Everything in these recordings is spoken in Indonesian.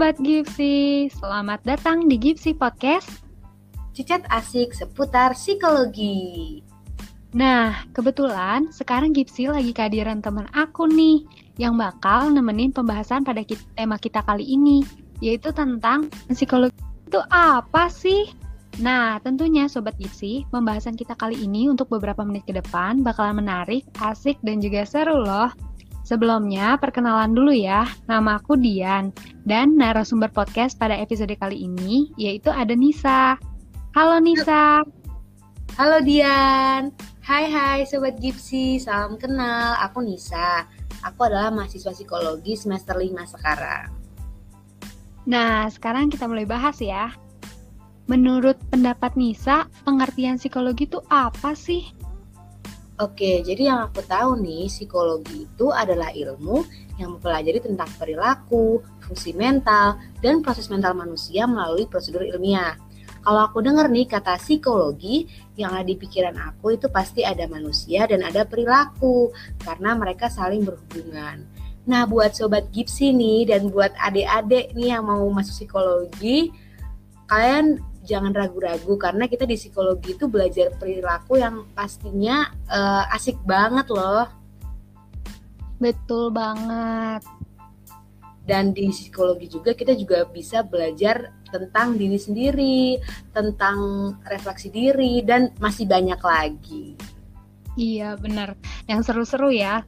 Sobat Gipsy, selamat datang di Gipsy Podcast. Cicat asik seputar psikologi. Nah, kebetulan sekarang Gipsy lagi kehadiran teman aku nih yang bakal nemenin pembahasan pada kita, tema kita kali ini, yaitu tentang psikologi itu apa sih? Nah, tentunya Sobat Gipsy, pembahasan kita kali ini untuk beberapa menit ke depan bakalan menarik, asik, dan juga seru loh. Sebelumnya, perkenalan dulu ya. Nama aku Dian, dan narasumber podcast pada episode kali ini yaitu ada Nisa. Halo Nisa. Halo Dian. Hai hai Sobat Gipsy, salam kenal. Aku Nisa. Aku adalah mahasiswa psikologi semester 5 sekarang. Nah, sekarang kita mulai bahas ya. Menurut pendapat Nisa, pengertian psikologi itu apa sih? Oke, jadi yang aku tahu nih, psikologi itu adalah ilmu yang mempelajari tentang perilaku, fungsi mental, dan proses mental manusia melalui prosedur ilmiah. Kalau aku dengar nih kata psikologi, yang ada di pikiran aku itu pasti ada manusia dan ada perilaku, karena mereka saling berhubungan. Nah, buat sobat Gipsy nih dan buat adik-adik nih yang mau masuk psikologi, kalian jangan ragu-ragu karena kita di psikologi itu belajar perilaku yang pastinya uh, asik banget loh. Betul banget. Dan di psikologi juga kita juga bisa belajar tentang diri sendiri, tentang refleksi diri dan masih banyak lagi. Iya, benar. Yang seru-seru ya.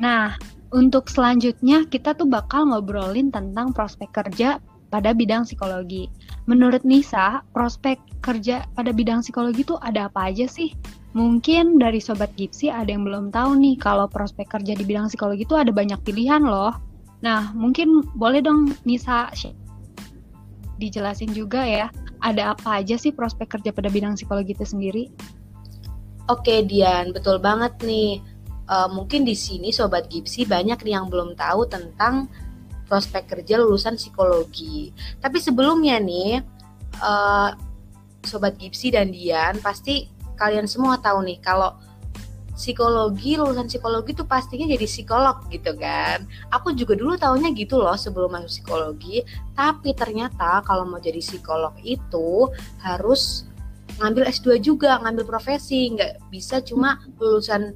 Nah, untuk selanjutnya kita tuh bakal ngobrolin tentang prospek kerja pada bidang psikologi. Menurut Nisa, prospek kerja pada bidang psikologi itu ada apa aja sih? Mungkin dari Sobat Gipsy ada yang belum tahu nih kalau prospek kerja di bidang psikologi itu ada banyak pilihan loh. Nah, mungkin boleh dong Nisa dijelasin juga ya, ada apa aja sih prospek kerja pada bidang psikologi itu sendiri? Oke Dian, betul banget nih. Uh, mungkin di sini Sobat Gipsy banyak nih yang belum tahu tentang prospek kerja lulusan psikologi. Tapi sebelumnya nih, uh, sobat Gipsy dan Dian pasti kalian semua tahu nih kalau psikologi lulusan psikologi itu pastinya jadi psikolog gitu kan. Aku juga dulu tahunya gitu loh sebelum masuk psikologi. Tapi ternyata kalau mau jadi psikolog itu harus ngambil S2 juga, ngambil profesi, nggak bisa cuma lulusan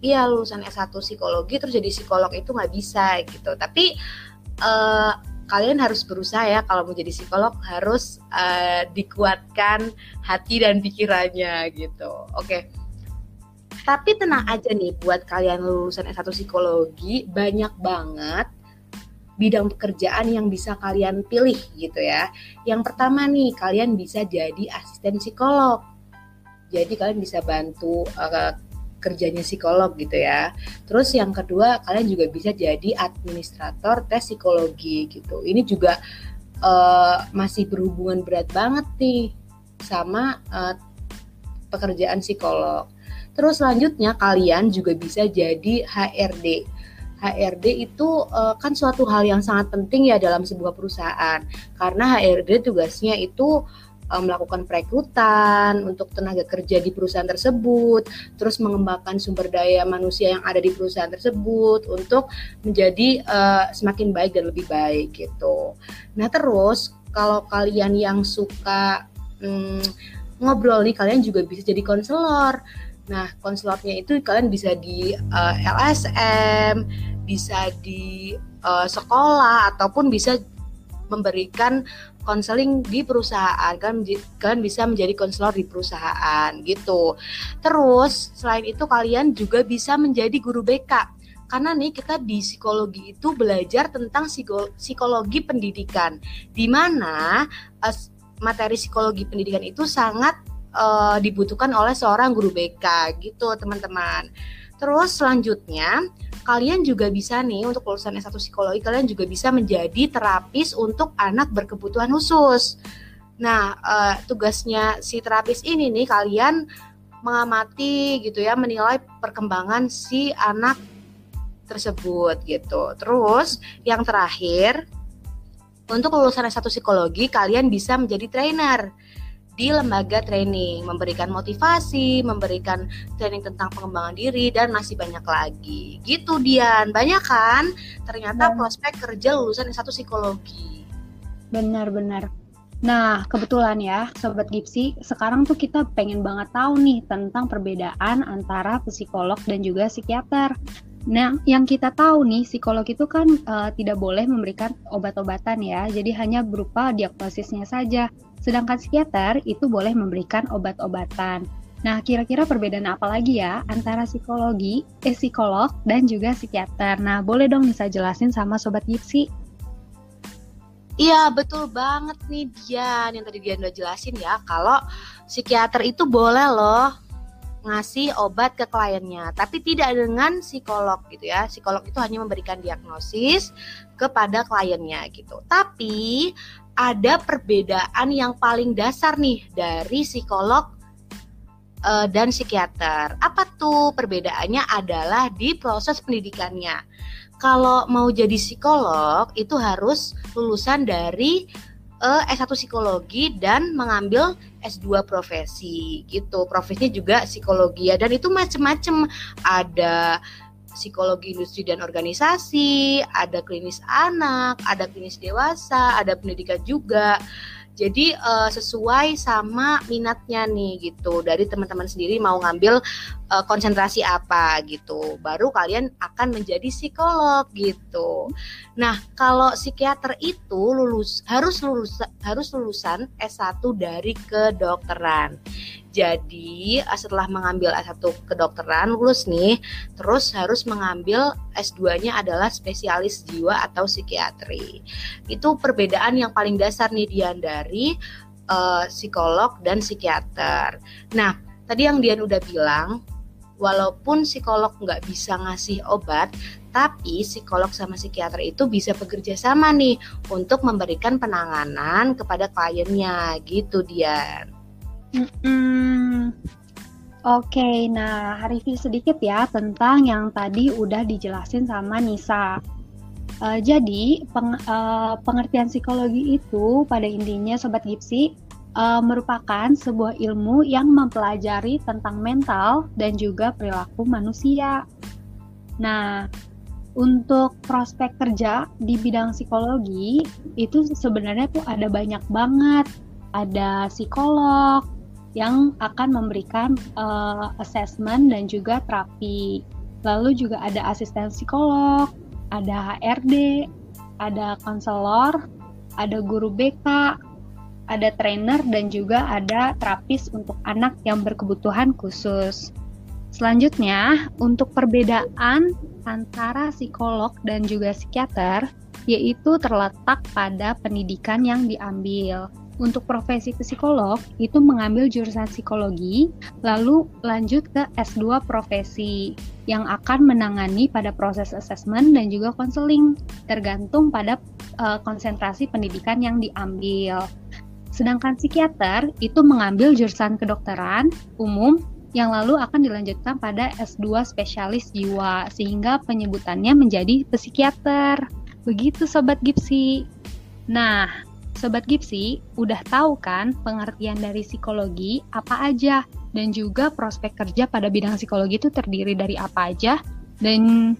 iya lulusan S1 psikologi terus jadi psikolog itu nggak bisa gitu. Tapi uh, kalian harus berusaha ya kalau mau jadi psikolog harus uh, dikuatkan hati dan pikirannya gitu. Oke. Okay. Tapi tenang aja nih buat kalian lulusan S1 psikologi banyak banget bidang pekerjaan yang bisa kalian pilih gitu ya. Yang pertama nih kalian bisa jadi asisten psikolog. Jadi kalian bisa bantu uh, kerjanya psikolog gitu ya. Terus yang kedua kalian juga bisa jadi administrator tes psikologi gitu. Ini juga uh, masih berhubungan berat banget nih sama uh, pekerjaan psikolog. Terus selanjutnya kalian juga bisa jadi HRD. HRD itu uh, kan suatu hal yang sangat penting ya dalam sebuah perusahaan karena HRD tugasnya itu uh, melakukan perekrutan untuk tenaga kerja di perusahaan tersebut, terus mengembangkan sumber daya manusia yang ada di perusahaan tersebut untuk menjadi uh, semakin baik dan lebih baik gitu. Nah terus kalau kalian yang suka hmm, ngobrol nih, kalian juga bisa jadi konselor. Nah konselornya itu kalian bisa di uh, LSM, bisa di uh, sekolah ataupun bisa memberikan konseling di perusahaan kan kalian bisa menjadi konselor di perusahaan gitu. Terus selain itu kalian juga bisa menjadi guru BK karena nih kita di psikologi itu belajar tentang psikologi pendidikan. Di mana uh, materi psikologi pendidikan itu sangat uh, dibutuhkan oleh seorang guru BK gitu teman-teman. Terus selanjutnya kalian juga bisa nih untuk lulusan S1 psikologi kalian juga bisa menjadi terapis untuk anak berkebutuhan khusus. Nah, uh, tugasnya si terapis ini nih kalian mengamati gitu ya, menilai perkembangan si anak tersebut gitu. Terus yang terakhir untuk lulusan S1 psikologi kalian bisa menjadi trainer di lembaga training, memberikan motivasi, memberikan training tentang pengembangan diri dan masih banyak lagi. Gitu Dian, banyak kan? Ternyata hmm. prospek kerja lulusan S1 psikologi. Benar-benar. Nah, kebetulan ya, Sobat Gipsi, sekarang tuh kita pengen banget tahu nih tentang perbedaan antara psikolog dan juga psikiater. Nah, yang kita tahu nih, psikolog itu kan uh, tidak boleh memberikan obat-obatan ya, jadi hanya berupa diagnosisnya saja. Sedangkan psikiater itu boleh memberikan obat-obatan. Nah, kira-kira perbedaan apa lagi ya antara psikologi, eh, psikolog, dan juga psikiater? Nah, boleh dong bisa jelasin sama Sobat Gipsi? Iya betul banget nih Dian yang tadi Dian udah jelasin ya kalau psikiater itu boleh loh ngasih obat ke kliennya tapi tidak dengan psikolog gitu ya psikolog itu hanya memberikan diagnosis kepada kliennya gitu tapi ada perbedaan yang paling dasar nih dari psikolog uh, dan psikiater. Apa tuh perbedaannya? Adalah di proses pendidikannya. Kalau mau jadi psikolog itu harus lulusan dari uh, S1 psikologi dan mengambil S2 profesi gitu. Profesinya juga psikologi ya dan itu macem-macem. Ada psikologi industri dan organisasi, ada klinis anak, ada klinis dewasa, ada pendidikan juga. Jadi uh, sesuai sama minatnya nih gitu. Dari teman-teman sendiri mau ngambil uh, konsentrasi apa gitu. Baru kalian akan menjadi psikolog gitu. Nah, kalau psikiater itu lulus harus lulus harus lulusan S1 dari kedokteran. Jadi eh, setelah mengambil S1 kedokteran lulus nih, terus harus mengambil S2-nya adalah spesialis jiwa atau psikiatri. Itu perbedaan yang paling dasar nih Dian dari uh, psikolog dan psikiater. Nah, tadi yang Dian udah bilang, walaupun psikolog nggak bisa ngasih obat, tapi psikolog sama psikiater itu bisa bekerja sama nih untuk memberikan penanganan kepada kliennya gitu Dian. Hmm, Oke, okay, nah review sedikit ya tentang yang tadi udah dijelasin sama Nisa. Uh, jadi peng, uh, pengertian psikologi itu pada intinya Sobat Gipsi uh, merupakan sebuah ilmu yang mempelajari tentang mental dan juga perilaku manusia. Nah, untuk prospek kerja di bidang psikologi itu sebenarnya tuh ada banyak banget. Ada psikolog, yang akan memberikan uh, assessment dan juga terapi. Lalu juga ada asisten psikolog, ada HRD, ada konselor, ada guru BK, ada trainer dan juga ada terapis untuk anak yang berkebutuhan khusus. Selanjutnya, untuk perbedaan antara psikolog dan juga psikiater, yaitu terletak pada pendidikan yang diambil untuk profesi psikolog itu mengambil jurusan psikologi, lalu lanjut ke S2 profesi yang akan menangani pada proses assessment dan juga konseling, tergantung pada uh, konsentrasi pendidikan yang diambil. Sedangkan psikiater itu mengambil jurusan kedokteran umum yang lalu akan dilanjutkan pada S2 spesialis jiwa sehingga penyebutannya menjadi psikiater. Begitu sobat Gipsi. Nah, Sobat Gipsi, udah tahu kan pengertian dari psikologi apa aja dan juga prospek kerja pada bidang psikologi itu terdiri dari apa aja dan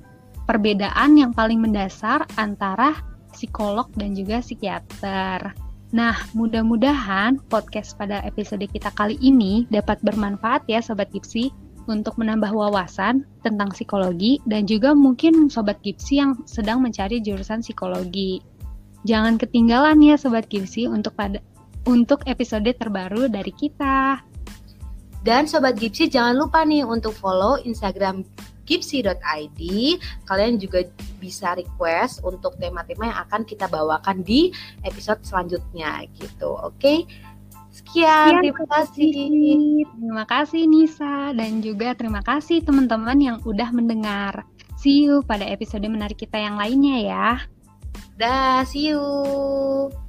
perbedaan yang paling mendasar antara psikolog dan juga psikiater. Nah, mudah-mudahan podcast pada episode kita kali ini dapat bermanfaat ya Sobat Gipsi untuk menambah wawasan tentang psikologi dan juga mungkin Sobat Gipsi yang sedang mencari jurusan psikologi. Jangan ketinggalan ya Sobat Gipsy untuk pada untuk episode terbaru dari kita. Dan Sobat Gipsy jangan lupa nih untuk follow Instagram gipsy.id. Kalian juga bisa request untuk tema-tema yang akan kita bawakan di episode selanjutnya gitu. Oke. Okay? Sekian, terima kasih. Terima kasih Nisa dan juga terima kasih teman-teman yang udah mendengar. See you pada episode menarik kita yang lainnya ya. Dah, see you.